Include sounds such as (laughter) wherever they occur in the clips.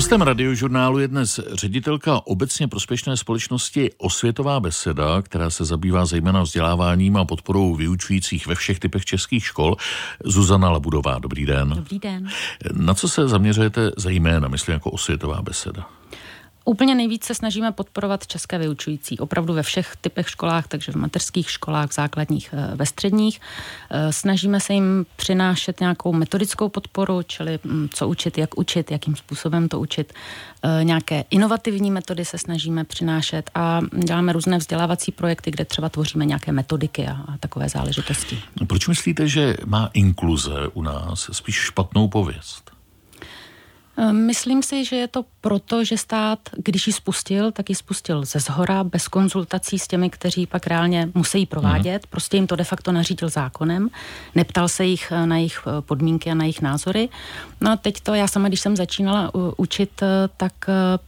Hostem radiožurnálu je dnes ředitelka obecně prospěšné společnosti Osvětová beseda, která se zabývá zejména vzděláváním a podporou vyučujících ve všech typech českých škol. Zuzana Labudová, dobrý den. Dobrý den. Na co se zaměřujete zejména, myslím, jako Osvětová beseda? Úplně nejvíc se snažíme podporovat české vyučující, opravdu ve všech typech školách, takže v mateřských školách, v základních, eh, ve středních. Eh, snažíme se jim přinášet nějakou metodickou podporu, čili hm, co učit, jak učit, jakým způsobem to učit. Eh, nějaké inovativní metody se snažíme přinášet a děláme různé vzdělávací projekty, kde třeba tvoříme nějaké metodiky a, a takové záležitosti. Proč myslíte, že má inkluze u nás spíš špatnou pověst? Ehm, myslím si, že je to proto, že stát, když ji spustil, tak ji spustil ze zhora, bez konzultací s těmi, kteří pak reálně musí provádět. Mm. Prostě jim to de facto nařídil zákonem. Neptal se jich eh, na jejich eh, podmínky a na jejich názory. No a teď to, já sama, když jsem začínala učit, eh, tak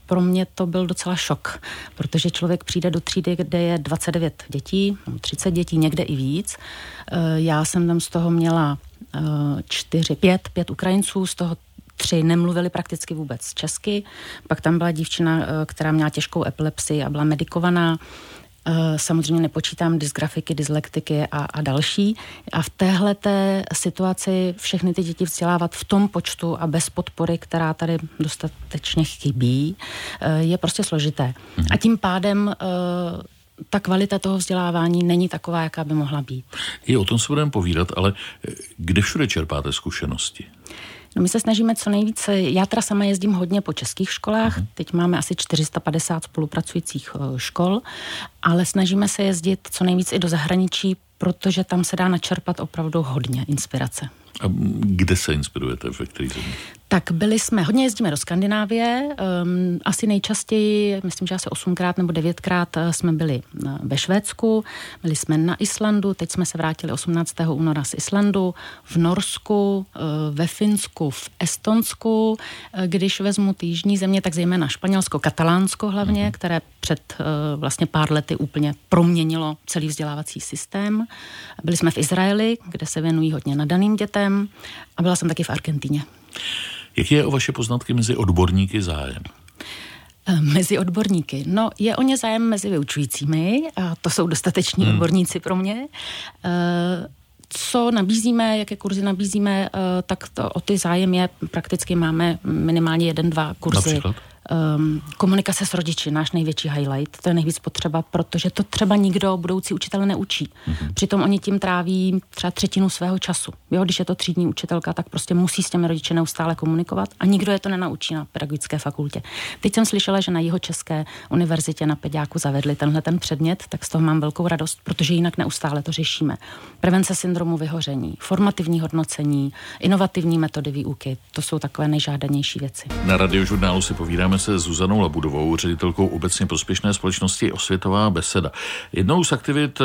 pro mě to byl docela šok, protože člověk přijde do třídy, kde je 29 dětí, 30 dětí, někde i víc. Já jsem tam z toho měla čtyři, pět, pět Ukrajinců, z toho tři nemluvili prakticky vůbec česky. Pak tam byla dívčina, eh, která měla těžkou epilepsii a byla medikovaná. Eh, samozřejmě nepočítám dysgrafiky, dyslektiky a, a další. A v téhle té situaci všechny ty děti vzdělávat v tom počtu a bez podpory, která tady dostatečně chybí, eh, je prostě složité. Mhm. A tím pádem ta kvalita toho vzdělávání není taková, jaká by mohla být. I o tom se budeme povídat, ale kde všude čerpáte zkušenosti? No my se snažíme co nejvíce, já teda sama jezdím hodně po českých školách, uh-huh. teď máme asi 450 spolupracujících eh, škol, ale snažíme se jezdit co nejvíc i do zahraničí, protože tam se dá načerpat opravdu hodně inspirace. A kde se inspirujete, ve kterých zemích? Tak byli jsme, hodně jezdíme do Skandinávie, um, asi nejčastěji, myslím, že asi osmkrát nebo devětkrát eh, jsme byli eh, ve Švédsku, byli jsme na Islandu, teď jsme se vrátili 18. února z Islandu, v Norsku, uh, ve Finsku, v Estonsku, když vezmu ty jižní země, tak zejména Španělsko, Katalánsko hlavně, mm-hmm. které před vlastně pár lety úplně proměnilo celý vzdělávací systém. Byli jsme v Izraeli, kde se věnují hodně nadaným dětem a byla jsem taky v Argentíně. Jaký je o vaše poznatky mezi odborníky zájem? Eh, mezi odborníky. No, je o ně zájem mezi vyučujícími, a to jsou dostateční hmm. odborníci pro mě. Eh, co nabízíme, jaké kurzy nabízíme, eh, tak to, o ty zájem je, prakticky máme minimálně jeden, dva kurzy. Například? Um, komunikace s rodiči, náš největší highlight, to je nejvíc potřeba, protože to třeba nikdo budoucí učitel neučí. Mm-hmm. Přitom oni tím tráví třeba třetinu svého času. Jo, když je to třídní učitelka, tak prostě musí s těmi rodiči neustále komunikovat a nikdo je to nenaučí na pedagogické fakultě. Teď jsem slyšela, že na jeho české univerzitě na Peďáku zavedli tenhle ten předmět, tak z toho mám velkou radost, protože jinak neustále to řešíme. Prevence syndromu vyhoření, formativní hodnocení, inovativní metody výuky, to jsou takové nejžádanější věci. Na radiožurnálu si povídáme Setkáme se s Zuzanou Labudovou, ředitelkou obecně prospěšné společnosti Osvětová beseda. Jednou z aktivit eh,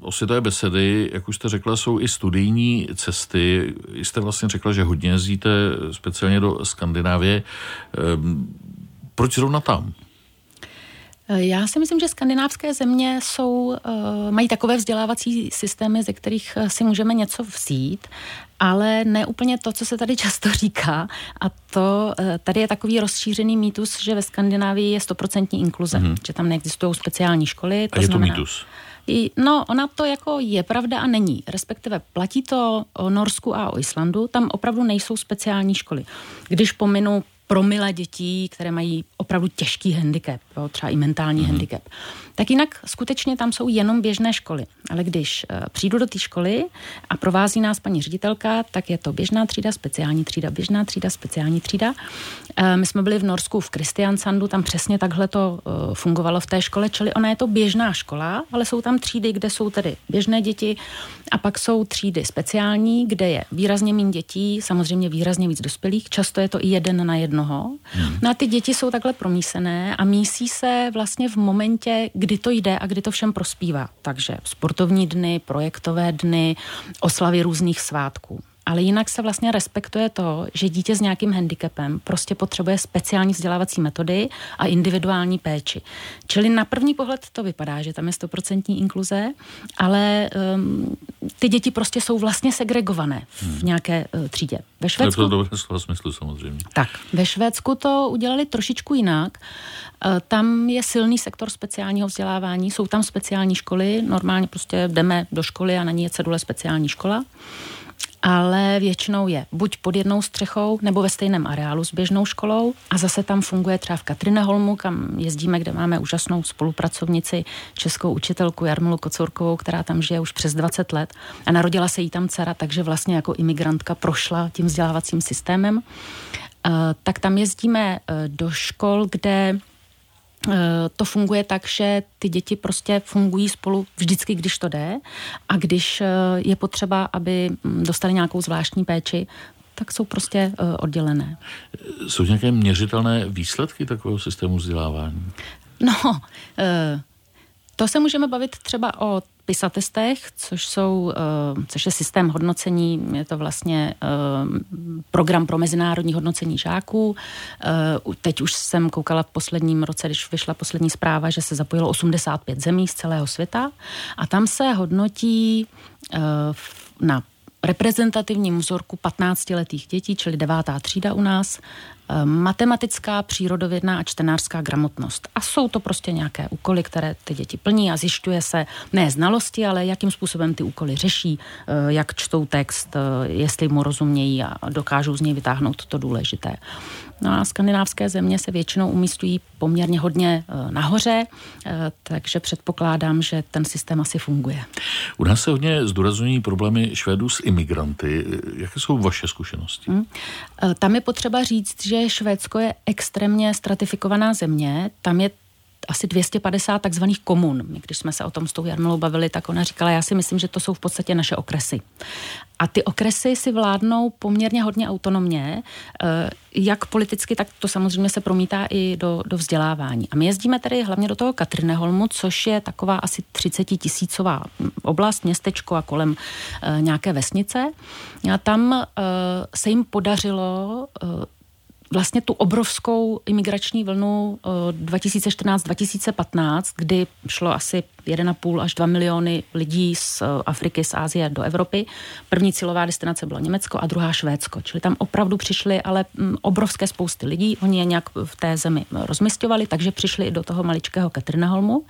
Osvětové besedy, jak už jste řekla, jsou i studijní cesty. Jste vlastně řekla, že hodně jezdíte speciálně do Skandinávie. Ehm, proč zrovna tam? Eh, já si myslím, že skandinávské země jsou, eh, mají takové vzdělávací systémy, ze kterých si můžeme něco vzít ale ne úplně to, co se tady často (laughs) říká. A to, eh, tady je takový rozšířený mýtus, že ve Skandinávii je stoprocentní inkluze, mm-hmm. že tam neexistují speciální školy. To a je znamená, to mýtus? No, ona to jako je pravda a není. Respektive platí to o Norsku a o Islandu, tam opravdu nejsou speciální školy. Když pominu promile dětí, které mají opravdu těžký handicap, jo, třeba i mentální mm-hmm. handicap. Tak jinak skutečně tam jsou jenom běžné školy. Ale když uh, přijdu do té školy a provází nás paní ředitelka, tak je to běžná třída, speciální třída, běžná třída, speciální třída. Uh, my jsme byli v Norsku v Kristiansandu, tam přesně takhle to uh, fungovalo v té škole, čili ona je to běžná škola, ale jsou tam třídy, kde jsou tedy běžné děti a pak jsou třídy speciální, kde je výrazně méně dětí, samozřejmě výrazně víc dospělých, často je to i jeden na jednoho. Hmm. No a ty děti jsou takhle promísené a mísí se vlastně v momentě, kdy to jde a kdy to všem prospívá. Takže sportovní dny, projektové dny, oslavy různých svátků. Ale jinak se vlastně respektuje to, že dítě s nějakým handicapem prostě potřebuje speciální vzdělávací metody a individuální péči. Čili na první pohled to vypadá, že tam je stoprocentní inkluze, ale um, ty děti prostě jsou vlastně segregované v hmm. nějaké uh, třídě. Ve Švédsku... To je to dobré slova smyslu samozřejmě. Tak, ve Švédsku to udělali trošičku jinak. Uh, tam je silný sektor speciálního vzdělávání, jsou tam speciální školy, normálně prostě jdeme do školy a na ní je cedule speciální škola ale většinou je buď pod jednou střechou nebo ve stejném areálu s běžnou školou a zase tam funguje třeba v Katrineholmu, kam jezdíme, kde máme úžasnou spolupracovnici, českou učitelku Jarmilu Kocourkovou, která tam žije už přes 20 let a narodila se jí tam dcera, takže vlastně jako imigrantka prošla tím vzdělávacím systémem. Uh, tak tam jezdíme uh, do škol, kde Eh, to funguje tak, že ty děti prostě fungují spolu vždycky, když to jde a když eh, je potřeba, aby mm, dostali nějakou zvláštní péči, tak jsou prostě eh, oddělené. Jsou nějaké měřitelné výsledky takového systému vzdělávání? No, to se můžeme bavit třeba o PISA testech, což, jsou, eh, což je systém hodnocení, je to vlastně eh, program pro mezinárodní hodnocení žáků. Eh, teď už jsem koukala v posledním roce, když vyšla poslední zpráva, že se zapojilo 85 zemí z celého světa a tam se hodnotí na reprezentativním vzorku 15-letých dětí, čili devátá třída u nás, matematická, přírodovědná a čtenářská gramotnost. A jsou to prostě nějaké úkoly, které ty děti plní a zjišťuje se ne znalosti, ale jakým způsobem ty úkoly řeší, eh, jak čtou text, eh, jestli mu rozumějí a dokážou z něj vytáhnout to důležité. No a skandinávské země se většinou umístují poměrně hodně nahoře, takže předpokládám, že ten systém asi funguje. U nás se hodně zdůrazňují problémy Švédů s imigranty. Jaké jsou vaše zkušenosti? Hmm. Tam je potřeba říct, že Švédsko je extrémně stratifikovaná země. Tam je asi 250 takzvaných komun. My, když jsme se o tom s tou Jarmilou bavili, tak ona říkala, já si myslím, že to jsou v podstatě naše okresy. A ty okresy si vládnou poměrně hodně autonomně, eh, jak politicky, tak to samozřejmě se promítá i do, do vzdělávání. A my jezdíme tedy hlavně do toho Katrineholmu, což je taková asi 30 tisícová oblast, městečko a kolem eh, nějaké vesnice. A tam eh, se jim podařilo vlastně tu obrovskou imigrační vlnu 2014-2015, eh, kdy šlo asi 1,5 až 2 miliony lidí z eh, Afriky, z Ázie do Evropy. První cílová destinace bylo Německo a druhá Švédsko. Čili tam opravdu přišly ale mm, obrovské spousty lidí. Oni je nějak v té zemi rozmistovali, takže přišli i do toho maličkého Katrineholmu.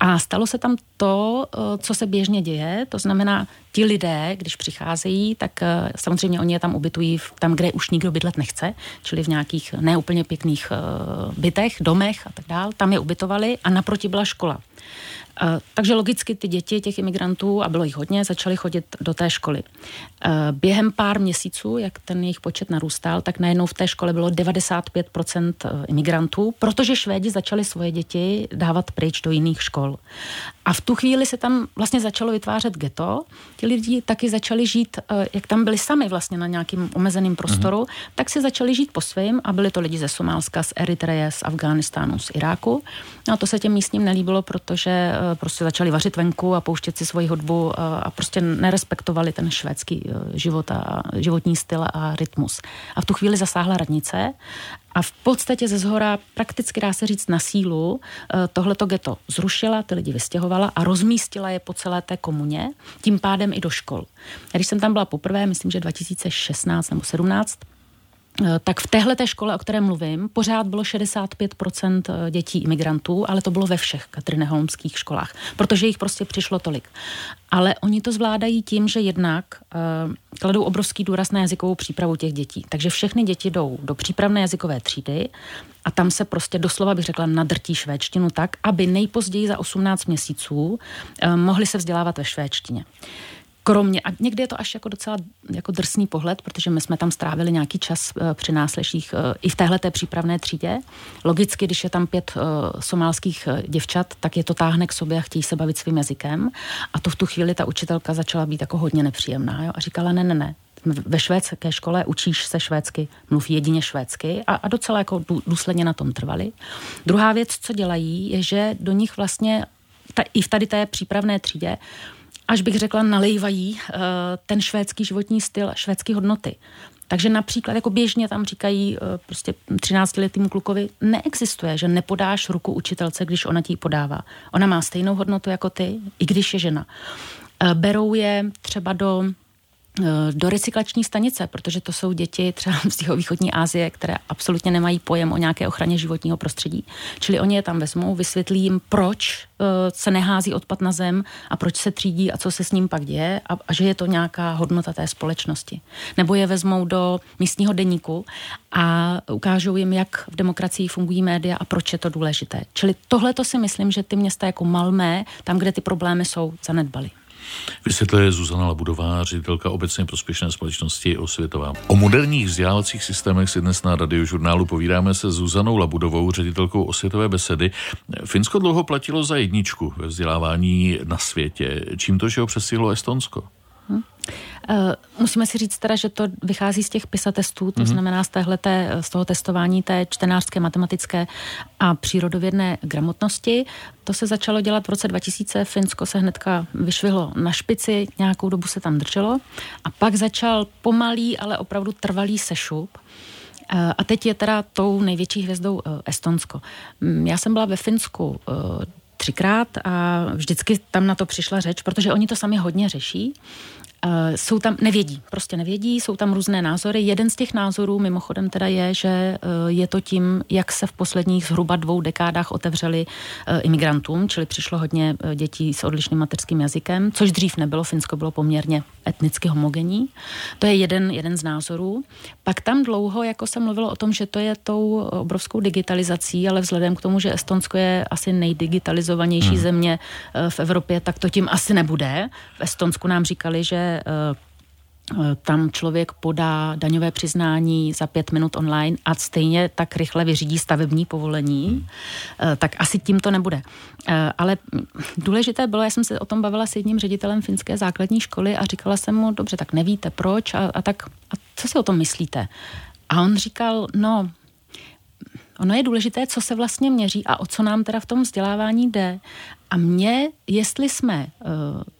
A stalo se tam to, eh, co se běžně děje, to znamená, ti lidé, když přicházejí, tak eh, samozřejmě oni je tam ubytují tam, kde už nikdo bydlet nechce, čili v nějakých neúplně pěkných eh, bytech, domech a tak dál. Tam je ubytovali a naproti byla škola. Eh, takže logicky ty děti těch imigrantů, a bylo jich hodně, začaly chodit do té školy. Během pár měsíců, jak ten jejich počet narůstal, tak najednou v té škole bylo 95% eh, imigrantů, protože Švédi začali svoje děti dávat pryč do jiných škol. A v tu chvíli se tam vlastně začalo vytvářet ghetto. Ti lidi taky začali žít, jak tam byli sami vlastně na nějakým omezeným prostoru, mm-hmm. tak si začali žít po svém a byli to lidi ze Somálska, z Eritreje, z Afghánistánu, z Iráku. No a to se těm místním nelíbilo, protože prostě začali vařit venku a pouštět si svoji hudbu a prostě nerespektovali ten švédský život a životní styl a rytmus. A v tu chvíli zasáhla radnice a v podstatě ze zhora prakticky dá se říct na sílu e, tohleto geto zrušila, ty lidi vystěhovala a rozmístila je po celé té komuně, tím pádem i do škol. Když jsem tam byla poprvé, myslím, že 2016 nebo 17, Eh, tak v téhle té škole, o které mluvím, pořád bylo 65% eh, dětí imigrantů, ale to bylo ve všech katrineholmských školách, protože jich prostě přišlo tolik. Ale oni to zvládají tím, že jednak uh, kladou obrovský důraz na jazykovou přípravu těch dětí. Takže všechny děti jdou do přípravné jazykové třídy a tam se prostě doslova bych řekla nadrtí švédštinu tak, aby nejpozději za 18 měsíců uh, mohli se vzdělávat ve švédštině. Kromě, a někdy je to až jako docela jako drsný pohled, protože my jsme tam strávili nějaký čas uh, při násleších uh, i v téhle přípravné třídě. Logicky, když je tam pět uh, somálských děvčat, tak je to táhne k sobě a chtějí se bavit svým jazykem. A to v tu chvíli ta učitelka začala být jako hodně nepříjemná jo? a říkala, ne, ne, ne, ve švédské škole učíš se švédsky, mluví jedině švédsky a, a docela jako důsledně na tom trvali. Druhá věc, co dělají, je, že do nich vlastně ta, i v tady té přípravné třídě až bych řekla, nalejvají uh, ten švédský životní styl, švédské hodnoty. Takže například jako běžně tam říkají uh, prostě 13 letýmu klukovi, neexistuje, že nepodáš ruku učitelce, když ona ti podává. Ona má stejnou hodnotu jako ty, i když je žena. Uh, berou je třeba do Eh, do recyklační stanice, protože to jsou děti třeba z východní Asie, které absolutně nemají pojem o nějaké ochraně životního prostředí. Čili oni je tam vezmou, vysvětlí jim, proč uh, se nehází odpad na zem a proč se třídí a co se s ním pak děje a, a že je to nějaká hodnota té společnosti. Nebo je vezmou do místního deníku a ukážou jim, jak v demokracii fungují média a proč je to důležité. Čili tohle to si myslím, že ty města jako Malmé, tam, kde ty problémy jsou, zanedbaly. Vysvětluje Zuzana Labudová, ředitelka obecně prospěšné společnosti Osvětová. O moderních vzdělávacích systémech si dnes na radiožurnálu povídáme se Zuzanou Labudovou, ředitelkou Osvětové besedy. Finsko dlouho platilo za jedničku ve vzdělávání na světě. Čím to, že ho přesihlo Estonsko? Uh, musíme si říct teda, že to vychází z těch PISA testů, to mm-hmm. znamená z, téhleté, z toho testování té čtenářské, matematické a přírodovědné gramotnosti. To se začalo dělat v roce 2000, Finsko se hnedka vyšvihlo na špici, nějakou dobu se tam drželo a pak začal pomalý, ale opravdu trvalý sešup. Uh, a teď je teda tou největší hvězdou uh, Estonsko. Mm, já jsem byla ve Finsku třikrát a vždycky tam na to přišla řeč, protože oni to sami hodně řeší. Uh, jsou tam, nevědí, prostě nevědí, jsou tam různé názory. Jeden z těch názorů mimochodem teda je, že uh, je to tím, jak se v posledních zhruba dvou dekádách otevřeli uh, imigrantům, čili přišlo hodně dětí s odlišným mateřským jazykem, což dřív nebylo, Finsko bylo poměrně etnicky homogenní. To je jeden, jeden z názorů. Pak tam dlouho, jako se mluvilo o tom, že to je tou obrovskou digitalizací, ale vzhledem k tomu, že Estonsko je asi nejdigitalizovanější hmm. země v Evropě, tak to tím asi nebude. V Estonsku nám říkali, že Eh, tam člověk podá daňové přiznání za pět minut online a stejně tak rychle vyřídí stavební povolení, eh, tak asi tím to nebude. Eh, ale důležité bylo, já jsem se o tom bavila s jedním ředitelem finské základní školy a říkala jsem mu, dobře, tak nevíte proč a, a tak, a co si o tom myslíte? A on říkal, no, Ono je důležité, co se vlastně měří a o co nám teda v tom vzdělávání jde. A mě, jestli jsme eh,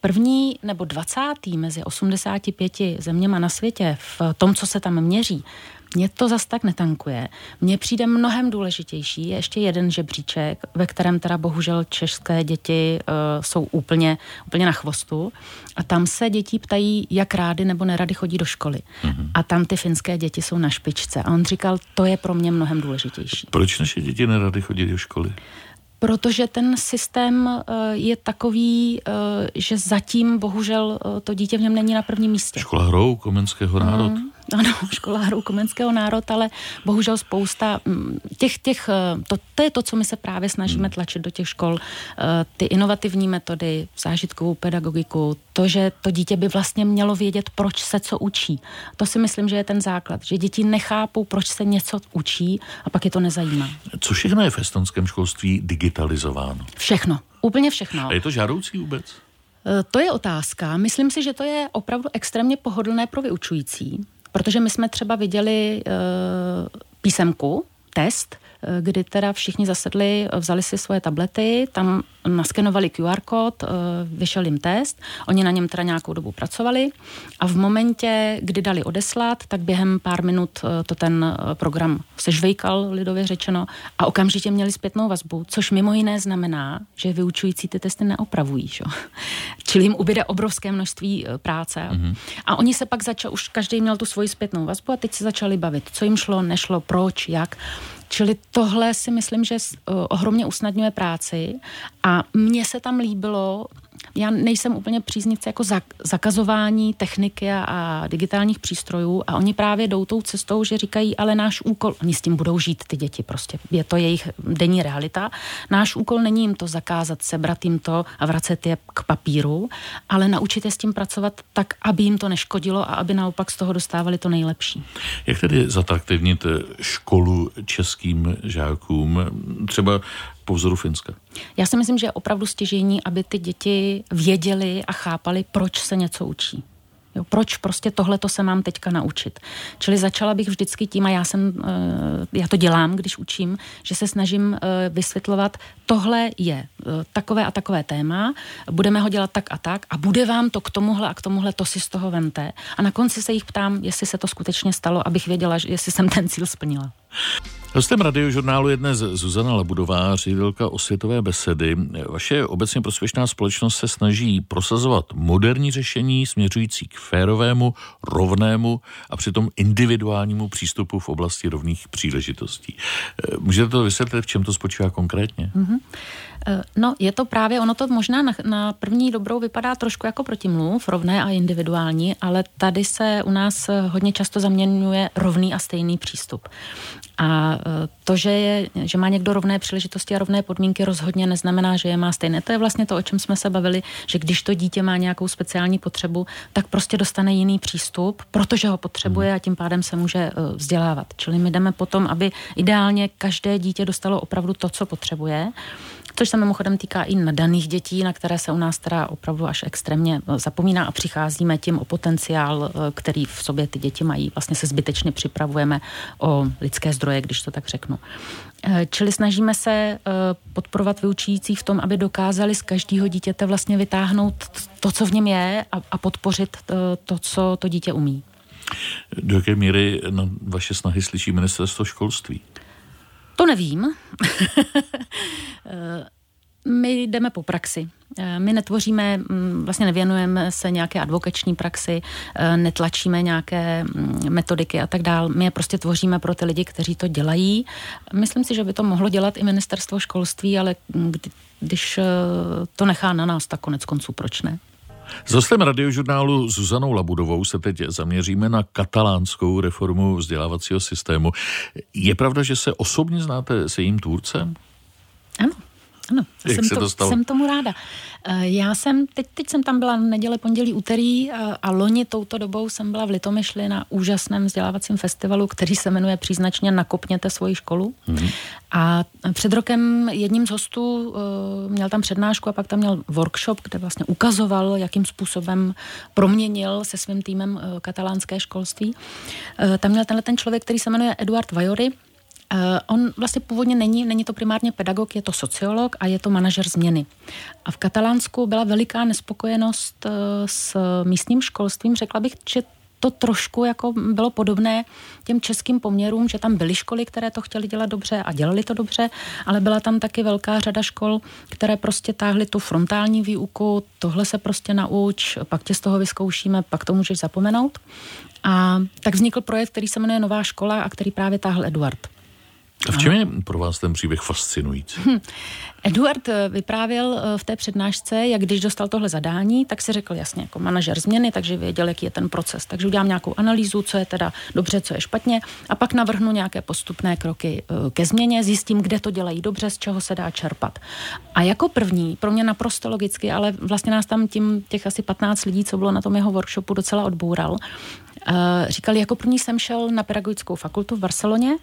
první nebo dvacátý mezi 85 zeměma na světě v tom, co se tam měří, mě to zas tak netankuje. Mně přijde mnohem důležitější je ještě jeden žebříček, ve kterém teda bohužel české děti uh, jsou úplně, úplně na chvostu. A tam se děti ptají, jak rády nebo nerady chodí do školy. Mm-hmm. A tam ty finské děti jsou na špičce. A on říkal, to je pro mě mnohem důležitější. Proč naše děti nerady chodí do školy? Protože ten systém uh, je takový, uh, že zatím bohužel to dítě v něm není na prvním místě. Škola hrou Komenského národ. Mm ano, (laughs) školářů Komenského národ, ale bohužel spousta mm, těch, těch eh, to, to je to, co my se právě snažíme hmm. tlačit do těch škol, eh, ty inovativní metody, zážitkovou pedagogiku, to, že to dítě by vlastně mělo vědět, proč se co učí. To si myslím, že je ten základ, že děti nechápou, proč se něco učí a pak je to nezajímá. Co všechno je v estonském školství digitalizováno? Všechno, úplně všechno. A je to žádoucí vůbec? Eh, to je otázka. Myslím si, že to je opravdu extrémně pohodlné pro vyučující. Protože my jsme třeba viděli uh, písemku, test, Eh, kdy teda všichni zasedli, vzali si svoje tablety, tam naskenovali QR kód, eh, vyšel jim test, oni na něm teda nějakou dobu pracovali a v momentě, kdy dali odeslat, tak během pár minut eh, to ten program sežvejkal, lidově řečeno, a okamžitě měli zpětnou vazbu, což mimo jiné znamená, že vyučující ty testy neopravují. Že? Čili jim ubyde obrovské množství práce. Mm-hmm. A oni se pak začali, už každý měl tu svoji zpětnou vazbu a teď se začali bavit, co jim šlo, nešlo, proč, jak. Čili tohle si myslím, že ohromně usnadňuje práci a mně se tam líbilo, já nejsem úplně příznivce jako zakazování techniky a, a digitálních přístrojů a oni právě jdou tou cestou, že říkají, ale náš úkol, oni s tím budou žít ty děti prostě, je to jejich denní realita, náš úkol není jim to zakázat, sebrat jim to a vracet je k papíru, ale naučit je s tím pracovat tak, aby jim to neškodilo a aby naopak z toho dostávali to nejlepší. Jak tedy zatraktivnit školu českým žákům, třeba po vzoru Finska? Já si myslím, že je opravdu stěžení, aby ty děti věděli a chápali, proč se něco učí. Jo, proč prostě tohle to se mám teďka naučit. Čili začala bych vždycky tím, a já jsem, eh, já to dělám, když učím, že se snažím eh, vysvětlovat, tohle je eh, takové a takové téma, budeme ho dělat tak a tak a bude vám to k tomuhle a k tomuhle, to si z toho vemte. A na konci se jich ptám, jestli se to skutečně stalo, abych věděla, jestli jsem ten cíl splnila. Hostem radiožurnálu je dnes Zuzana Labudová, ředitelka osvětové besedy. Vaše obecně prospěšná společnost se snaží prosazovat moderní řešení směřující k férovému, rovnému a přitom individuálnímu přístupu v oblasti rovných příležitostí. Můžete to vysvětlit, v čem to spočívá konkrétně? Mm-hmm. No, je to právě, ono to možná na, na první dobrou vypadá trošku jako protimluv, rovné a individuální, ale tady se u nás hodně často zaměňuje rovný a stejný přístup. A e, to, že, je, že má někdo rovné příležitosti a rovné podmínky, rozhodně neznamená, že je má stejné. To je vlastně to, o čem jsme se bavili, že když to dítě má nějakou speciální potřebu, tak prostě dostane jiný přístup, protože ho potřebuje a tím pádem se může e, vzdělávat. Čili my jdeme potom, aby ideálně každé dítě dostalo opravdu to, co potřebuje což se mimochodem týká i nadaných dětí, na které se u nás teda opravdu až extrémně eh, zapomíná a přicházíme tím o potenciál, který v sobě ty děti mají. Vlastně se zbytečně připravujeme o lidské zdroje, když to tak řeknu. Eh, čili snažíme se podporovat vyučující v tom, aby dokázali z každého dítěte vlastně vytáhnout to, co v něm je a, podpořit to, co to dítě umí. Do jaké míry na vaše snahy slyší ministerstvo školství? To nevím. (laughs) My jdeme po praxi. My netvoříme, mm, vlastně nevěnujeme se nějaké advokační praxi, netlačíme nějaké mm, metodiky a tak dál. My je prostě tvoříme pro ty lidi, kteří to dělají. Myslím si, že by to mohlo dělat i ministerstvo školství, ale když eh, to nechá na nás, tak konec konců proč ne? S hostem radiožurnálu Zuzanou Labudovou se teď zaměříme na katalánskou reformu vzdělávacího systému. Je pravda, že se osobně znáte se jejím tvůrcem? Ano. Jak jsem, se to stalo? jsem tomu ráda. Eh, já jsem, teď, teď jsem tam byla neděle, pondělí, úterý a, eh, a loni touto dobou jsem byla v Litomyšli na úžasném vzdělávacím festivalu, který se jmenuje příznačně Nakopněte svoji školu. Mm-hmm. A před rokem jedním z hostů uh, měl tam přednášku a pak tam měl workshop, kde vlastně ukazoval, jakým způsobem proměnil se svým týmem uh, katalánské školství. Uh, tam měl tenhle ten člověk, který se jmenuje Eduard Vajory, on vlastně původně není, není to primárně pedagog, je to sociolog a je to manažer změny. A v Katalánsku byla veliká nespokojenost uh, s místním školstvím. Řekla bych, že to trošku jako bylo podobné těm českým poměrům, že tam byly školy, které to chtěly dělat dobře a dělali to dobře, ale byla tam taky velká řada škol, které prostě táhly tu frontální výuku, tohle se prostě nauč, pak tě z toho vyzkoušíme, pak to můžeš zapomenout. A tak vznikl projekt, který se jmenuje Nová škola a který právě táhl Eduard. A v čem je pro vás ten příběh fascinující? Hm. Eduard eh, vyprávěl eh, v té přednášce, jak když dostal tohle zadání, tak si řekl jasně jako manažer změny, takže věděl, jaký je ten proces. Takže udělám nějakou analýzu, co je teda dobře, co je špatně a pak navrhnu nějaké postupné kroky eh, ke změně, zjistím, kde to dělají dobře, z čeho se dá čerpat. A jako první, pro mě naprosto logicky, ale vlastně nás tam tím těch asi 15 lidí, co bylo na tom jeho workshopu, docela odboural, říkal, jako první jsem šel na pedagogickou fakultu v Barceloně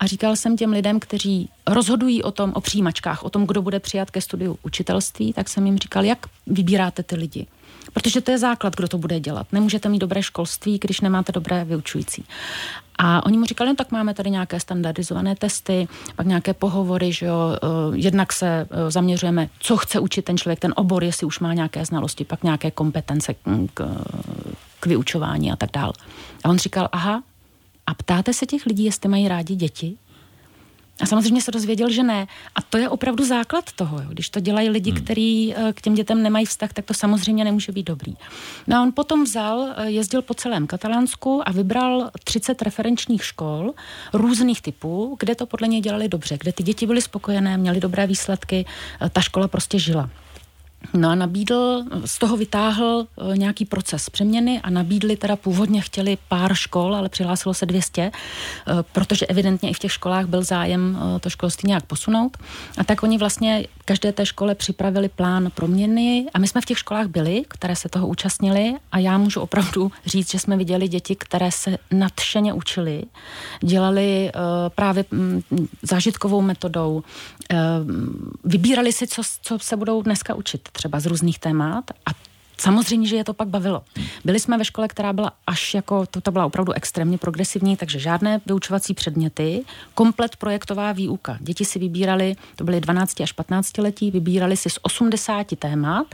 a říkal jsem těm lidem, kteří rozhodují o tom, o přijímačkách, o tom, kdo bude přijat ke studiu učitelství, tak jsem jim říkal, jak vybíráte ty lidi. Protože to je základ, kdo to bude dělat. Nemůžete mít dobré školství, když nemáte dobré vyučující. A oni mu říkali, no tak máme tady nějaké standardizované testy, pak nějaké pohovory, že jo, eh, jednak se eh, zaměřujeme, co chce učit ten člověk, ten obor, jestli už má nějaké znalosti, pak nějaké kompetence k, k vyučování a tak dál. A on říkal, aha, a ptáte se těch lidí, jestli mají rádi děti? A samozřejmě se dozvěděl, že ne. A to je opravdu základ toho. Jo. Když to dělají lidi, hmm. kteří eh, k těm dětem nemají vztah, tak to samozřejmě nemůže být dobrý. No a on potom vzal, eh, jezdil po celém Katalánsku a vybral 30 referenčních škol různých typů, kde to podle něj dělali dobře, kde ty děti byly spokojené, měly dobré výsledky, eh, ta škola prostě žila. No a nabídl, z toho vytáhl eh, nějaký proces přeměny a nabídli teda původně chtěli pár škol, ale přihlásilo se 200, eh, protože evidentně i v těch školách byl zájem eh, to školství nějak posunout. A tak oni vlastně každé té škole připravili plán proměny a my jsme v těch školách byli, které se toho účastnili a já můžu opravdu říct, že jsme viděli děti, které se nadšeně učili, dělali právě mm, zážitkovou metodou, vybírali si, co, co se budou dneska učit třeba z různých témat a samozřejmě, že je to pak bavilo. Byli jsme ve škole, která byla až jako, to, to byla opravdu extrémně progresivní, takže žádné vyučovací předměty, komplet projektová výuka. Děti si vybírali, to byly 12 až 15 letí, vybírali si z 80 témat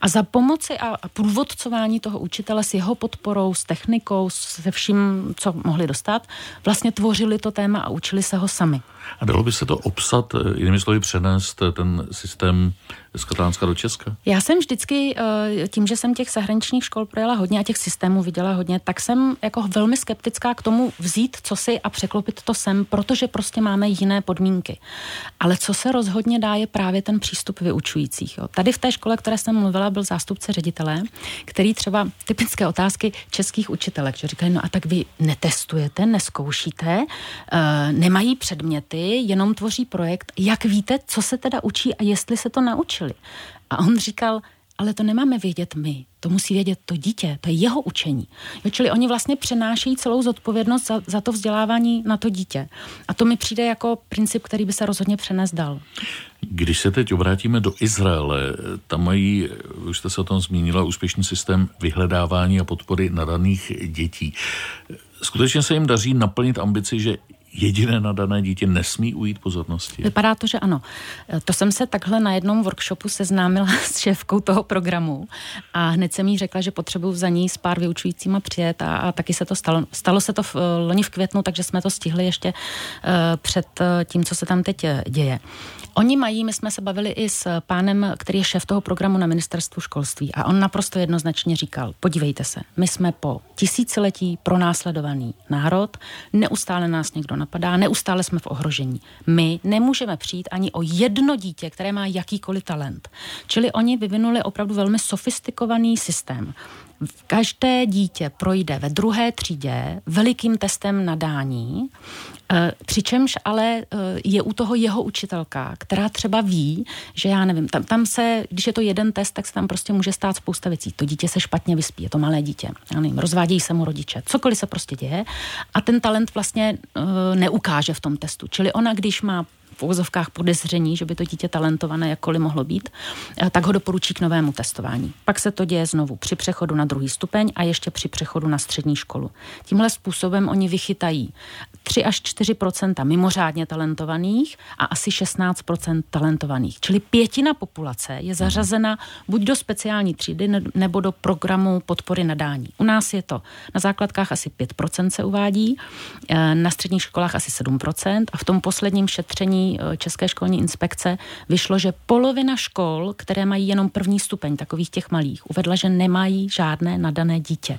a za pomoci a, a průvodcování toho učitele s jeho podporou, s technikou, se vším, co mohli dostat, vlastně tvořili to téma a učili se ho sami. A dalo by se to obsat, eh, jinými slovy přenést eh, ten systém z Katalánska do Česka? Já jsem vždycky, eh, tím, že jsem těch zahraničních škol projela hodně a těch systémů viděla hodně, tak jsem jako velmi skeptická k tomu vzít co si a překlopit to sem, protože prostě máme jiné podmínky. Ale co se rozhodně dá, je právě ten přístup vyučujících. Jo. Tady v té škole, které jsem mluvila, byl zástupce ředitele, který třeba typické otázky českých učitelek, že říkají, no a tak vy netestujete, neskoušíte, nemají předměty, projekty, jenom tvoří projekt. Jak víte, co se teda učí a jestli se to naučili? A on říkal, ale to nemáme vědět my, to musí vědět to dítě, to je jeho učení. Jo, čili oni vlastně přenášejí celou zodpovědnost za, za to vzdělávání na to dítě. A to mi přijde jako princip, který by se rozhodně přenes dal. Když se teď obrátíme do Izraele, tam mají, už jste se o tom zmínila, úspěšný systém vyhledávání a podpory nadaných dětí. Skutečně se jim daří naplnit ambici, že jediné nadané dítě nesmí ujít pozornosti? Vypadá to, že ano. To jsem se takhle na jednom workshopu seznámila (laughs) s šéfkou toho programu a hned jsem jí řekla, že potřebuji za ní s pár vyučujícíma přijet a, a taky se to stalo. Stalo se to v, loni v květnu, takže jsme to stihli ještě uh, před uh, tím, co se tam teď eh, děje. Oni mají, my jsme se bavili i s pánem, který je šéf toho programu na ministerstvu školství a on naprosto jednoznačně říkal, podívejte se, my jsme po tisíciletí pronásledovaný národ, neustále nás někdo napadá, neustále jsme v ohrožení. My nemůžeme přijít ani o jedno dítě, které má jakýkoliv talent. Čili oni vyvinuli opravdu velmi sofistikovaný systém. Každé dítě projde ve druhé třídě velikým testem nadání, eh, přičemž ale eh, je u toho jeho učitelka, která třeba ví, že já nevím, tam, tam se, když je to jeden test, tak se tam prostě může stát spousta věcí. To dítě se špatně vyspí, je to malé dítě, já nevím, rozvádějí se mu rodiče, cokoliv se prostě děje a ten talent vlastně uh, neukáže v tom testu. Čili ona, když má v úzovkách podezření, že by to dítě talentované jakkoliv mohlo být, eh, tak ho doporučí k novému testování. Pak se to děje znovu při přechodu na druhý stupeň a ještě při přechodu na střední školu. Tímhle způsobem oni vychytají 3 až 4% mimořádně talentovaných a asi 16% talentovaných. Čili pětina populace je zařazena buď do speciální třídy nebo do programu podpory nadání. U nás je to na základkách asi 5% se uvádí, eh, na středních školách asi 7% a v tom posledním šetření Eh, České školní inspekce vyšlo, že polovina škol, které mají jenom první stupeň takových těch malých, uvedla, že nemají žádné nadané dítě.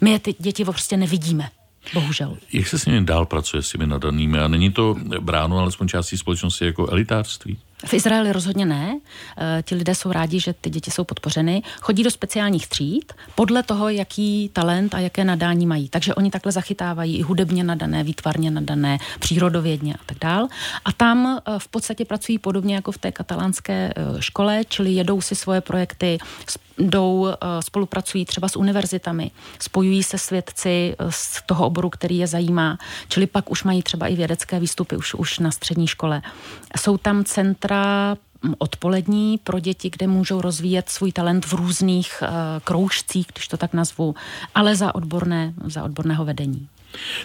My je ty děti prostě nevidíme. Bohužel. Jak se s nimi dál pracuje s těmi nadanými? A není to bráno alespoň částí společnosti jako elitářství? V Izraeli rozhodně ne. E, ti lidé jsou rádi, že ty děti jsou podpořeny. Chodí do speciálních tříd podle toho, jaký talent a jaké nadání mají. Takže oni takhle zachytávají i hudebně nadané, výtvarně nadané, přírodovědně a tak dál. A tam e, v podstatě pracují podobně jako v té katalánské e, škole, čili jedou si svoje projekty, jdou, spolupracují třeba s univerzitami, spojují se s vědci z toho oboru, který je zajímá, čili pak už mají třeba i vědecké výstupy už, už na střední škole. Jsou tam centra centra odpolední pro děti, kde můžou rozvíjet svůj talent v různých uh, kroužcích, když to tak nazvu, ale za, odborné, za odborného vedení.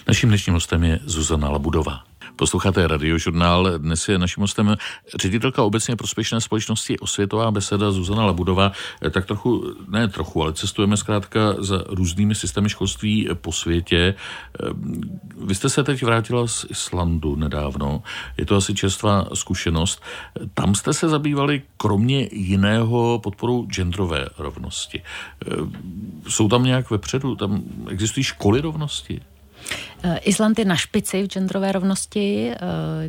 Naším dnešním hostem je Zuzana Labudová. Posloucháte radiožurnál. Dnes je naším hostem ředitelka obecně prospěšné společnosti Osvětová beseda Zuzana Labudová. Tak trochu, ne trochu, ale cestujeme zkrátka za různými systémy školství po světě. Vy jste se teď vrátila z Islandu nedávno. Je to asi čerstvá zkušenost. Tam jste se zabývali kromě jiného podporou genderové rovnosti. Jsou tam nějak vepředu? Tam existují školy rovnosti? Eh, Island je na špici v genderové rovnosti, eh,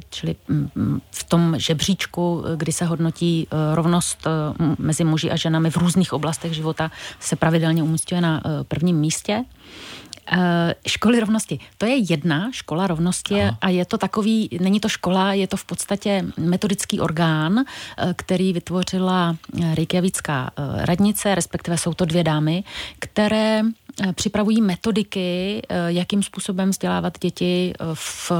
čili mm, mm, v tom žebříčku, kdy se hodnotí eh, rovnost mezi muži a ženami v různých oblastech života, se pravidelně umístuje na prvním místě. Školy rovnosti. To je jedna škola rovnosti Aha. a je to takový, není to škola, je to v podstatě metodický orgán, který vytvořila Reykjavícká radnice, respektive jsou to dvě dámy, které Eh, připravují metodiky, eh, jakým způsobem vzdělávat děti eh, v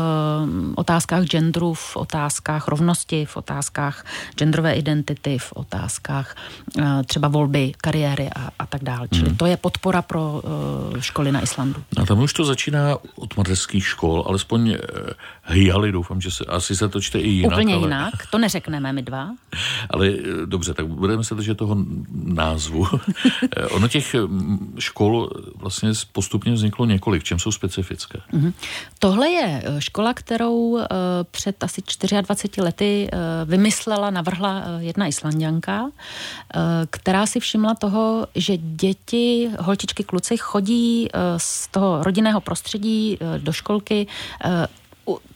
otázkách genderu, v otázkách rovnosti, v otázkách genderové identity, v otázkách třeba volby, kariéry a, a tak dále. Čili hmm. to je podpora pro školy na Islandu. A tam už to začíná od mateřských škol, alespoň hyjali, doufám, že se, asi se to čte i jinak. Úplně ale... jinak, to neřekneme my dva. (laughs) ale dobře, tak budeme se držet toho názvu. (laughs) ono těch škol vlastně postupně vzniklo několik. V čem jsou specifické? Mm-hmm. Tohle je eh, škola, kterou uh, před asi 24 lety uh, vymyslela, navrhla jedna islandianka, která si všimla toho, že děti, holčičky, kluci chodí z toho rodinného prostředí do školky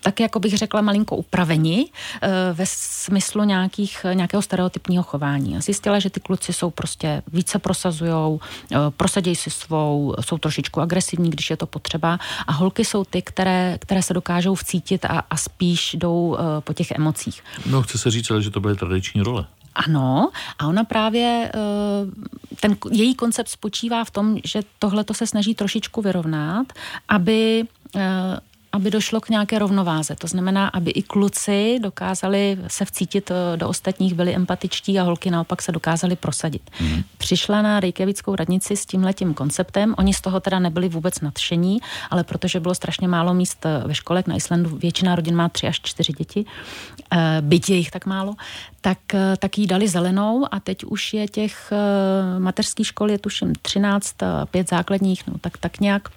tak jako bych řekla malinko upraveni eh, ve smyslu nějakých, nějakého stereotypního chování. Zjistila, že ty kluci jsou prostě více prosazujou, eh, prosadějí si svou, jsou trošičku agresivní, když je to potřeba a holky jsou ty, které, které se dokážou vcítit a, a spíš jdou eh, po těch emocích. No, chce se říct, ale že to byly tradiční role. Ano, a ona právě, ten její koncept spočívá v tom, že tohle to se snaží trošičku vyrovnat, aby aby došlo k nějaké rovnováze. To znamená, aby i kluci dokázali se vcítit eh, do ostatních, byli empatičtí a holky naopak se dokázali prosadit. Mm. Přišla na Reykjavíckou radnici s tímhletím konceptem. Oni z toho teda nebyli vůbec nadšení, ale protože bylo strašně málo míst eh, ve školek na Islandu, většina rodin má tři až čtyři děti, eh, byť je jich tak málo, tak, tak jí dali zelenou a teď už je těch mateřských škol, je tuším 13, pět základních, no tak, tak nějak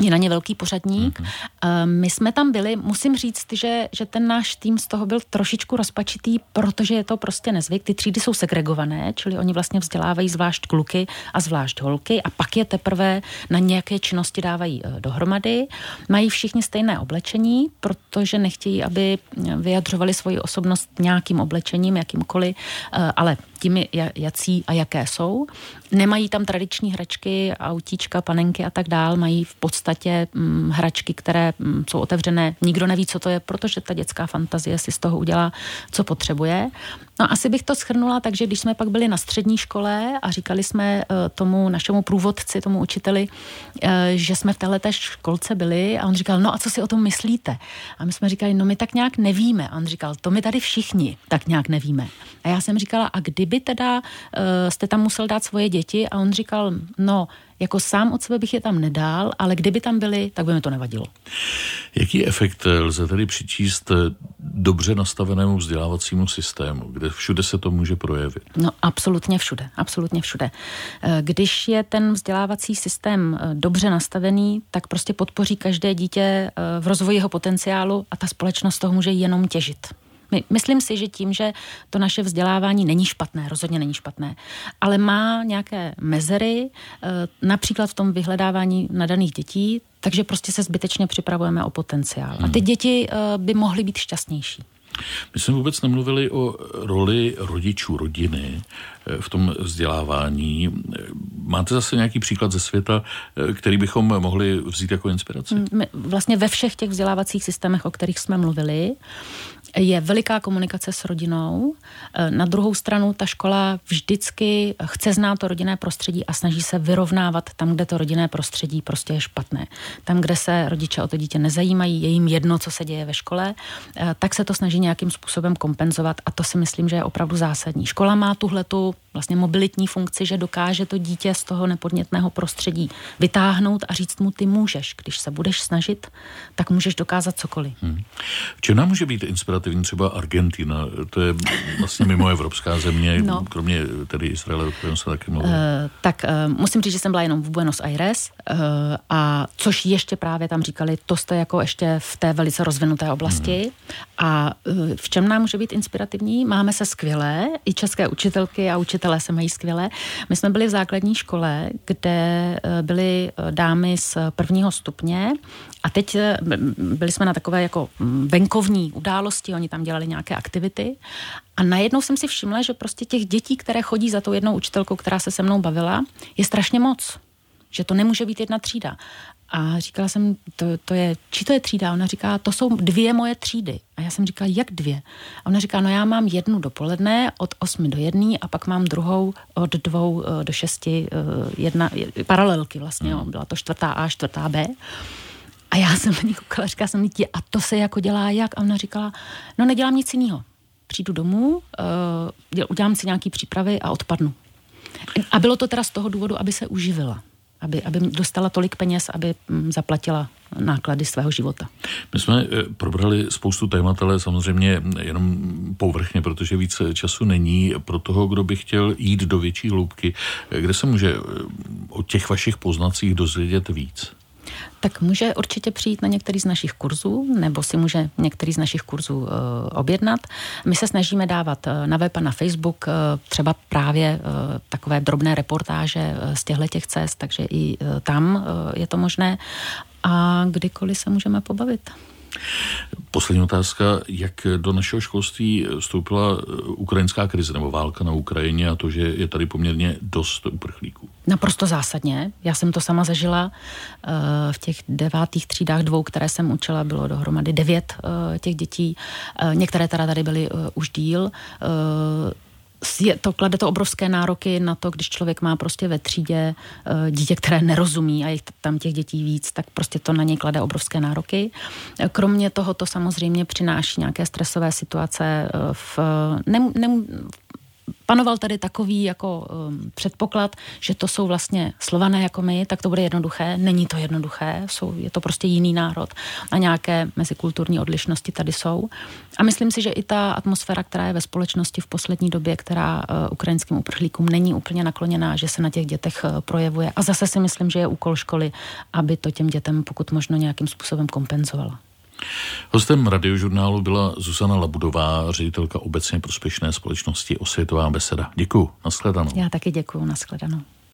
je na ně velký pořadník. Mm-hmm. My jsme tam byli, musím říct, že, že ten náš tým z toho byl trošičku rozpačitý, protože je to prostě nezvyk. Ty třídy jsou segregované, čili oni vlastně vzdělávají zvlášť kluky a zvlášť holky a pak je teprve na nějaké činnosti dávají eh, dohromady. Mají všichni stejné oblečení, protože nechtějí, aby vyjadřovali svoji osobnost nějakým oblečením, jakýmkoliv, eh, ale tím, jací a jaké jsou. Nemají tam tradiční hračky, autíčka, panenky a tak dál, mají v podstatě hm, hračky, které hm, jsou otevřené. Nikdo neví, co to je, protože ta dětská fantazie si z toho udělá, co potřebuje. No asi bych to schrnula, takže když jsme pak byli na střední škole a říkali jsme uh, tomu našemu průvodci, tomu učiteli, uh, že jsme v této školce byli a on říkal, no a co si o tom myslíte? A my jsme říkali, no my tak nějak nevíme. A on říkal, to my tady všichni tak nějak nevíme. A já jsem říkala, a kdyby teda uh, jste tam musel dát svoje děti? A on říkal, no jako sám od sebe bych je tam nedal, ale kdyby tam byli, tak by mi to nevadilo. Jaký efekt lze tedy přičíst dobře nastavenému vzdělávacímu systému, kde všude se to může projevit? No absolutně všude, absolutně všude. Eh, když je ten vzdělávací systém eh, dobře nastavený, tak prostě podpoří každé dítě eh, v rozvoji jeho potenciálu a ta společnost toho může jenom těžit. My, myslím si, že tím, že to naše vzdělávání není špatné, rozhodně není špatné, ale má nějaké mezery, eh, například v tom vyhledávání nadaných dětí, takže prostě se zbytečně připravujeme o potenciál. A ty hmm. děti eh, by mohly být šťastnější. My jsme vůbec nemluvili o roli rodičů, rodiny eh, v tom vzdělávání. Máte zase nějaký příklad ze světa, který bychom mohli vzít jako inspiraci? Vlastně ve všech těch vzdělávacích systémech, o kterých jsme mluvili, je veliká komunikace s rodinou. E, na druhou stranu ta škola vždycky chce znát to rodinné prostředí a snaží se vyrovnávat tam, kde to rodinné prostředí prostě je špatné. Tam, kde se rodiče o to dítě nezajímají, je jim jedno, co se děje ve škole, e, tak se to snaží nějakým způsobem kompenzovat a to si myslím, že je opravdu zásadní. Škola má tuhle tu vlastně mobilitní funkci, že dokáže to dítě z toho nepodnětného prostředí vytáhnout a říct mu, ty můžeš, když se budeš snažit, tak můžeš dokázat cokoliv. Hmm. V čem nám může být inspirativní třeba Argentina? To je vlastně mimo evropská země, (laughs) no. kromě tedy Izraele, o kterém se taky mluvil. Uh, tak uh, musím říct, že jsem byla jenom v Buenos Aires, uh, a což ještě právě tam říkali, to jste jako ještě v té velice rozvinuté oblasti. Hmm. A uh, v čem nám může být inspirativní? Máme se skvělé, i české učitelky a učitelé se mají skvěle. My jsme byli v základní škole, kde eh, byly eh, dámy z prvního stupně a teď eh, byli jsme na takové jako mm, venkovní události, oni tam dělali nějaké aktivity a najednou jsem si všimla, že prostě těch dětí, které chodí za tou jednou učitelkou, která se se mnou bavila, je strašně moc že to nemůže být jedna třída. A říkala jsem, to, to je, či to je třída? Ona říká, to jsou dvě moje třídy. A já jsem říkala, jak dvě? A ona říká, no já mám jednu dopoledne od 8 do 1 a pak mám druhou od 2 do 6, jedna, paralelky vlastně, jo. byla to čtvrtá A, čtvrtá B. A já jsem na ní koukala, říkala jsem jí, a to se jako dělá jak? A ona říkala, no nedělám nic jiného. Přijdu domů, uh, udělám si nějaký přípravy a odpadnu. A bylo to teda z toho důvodu, aby se uživila aby, aby dostala tolik peněz, aby mm, zaplatila náklady svého života. My jsme eh, probrali spoustu témat, ale samozřejmě jenom povrchně, protože více času není pro toho, kdo by chtěl jít do větší hloubky. Kde se může eh, o těch vašich poznacích dozvědět víc? Tak může určitě přijít na některý z našich kurzů, nebo si může některý z našich kurzů uh, objednat. My se snažíme dávat uh, na web a na Facebook uh, třeba právě uh, takové drobné reportáže uh, z těchto těch cest, takže i uh, tam uh, je to možné a kdykoliv se můžeme pobavit. Poslední otázka, jak do našeho školství vstoupila ukrajinská krize nebo válka na Ukrajině a to, že je tady poměrně dost uprchlíků? Naprosto zásadně. Já jsem to sama zažila eh, v těch devátých třídách dvou, které jsem učila, bylo dohromady devět eh, těch dětí. Eh, některé teda tady byly už díl je to, klade to obrovské nároky na to, když člověk má prostě ve třídě uh, dítě, které nerozumí a je tam těch dětí víc, tak prostě to na něj klade obrovské nároky. Kromě toho to samozřejmě přináší nějaké stresové situace uh, v, ne, ne, panoval tady takový jako um, předpoklad, že to jsou vlastně slované jako my, tak to bude jednoduché. Není to jednoduché, jsou, je to prostě jiný národ a nějaké mezikulturní odlišnosti tady jsou. A myslím si, že i ta atmosféra, která je ve společnosti v poslední době, která uh, ukrajinským uprchlíkům není úplně nakloněná, že se na těch dětech uh, projevuje. A zase si myslím, že je úkol školy, aby to těm dětem pokud možno nějakým způsobem kompenzovala. Hostem radiožurnálu byla Zuzana Labudová, ředitelka obecně prospěšné společnosti Osvětová beseda. Děkuji, nashledanou. Já taky děkuji, nashledanou.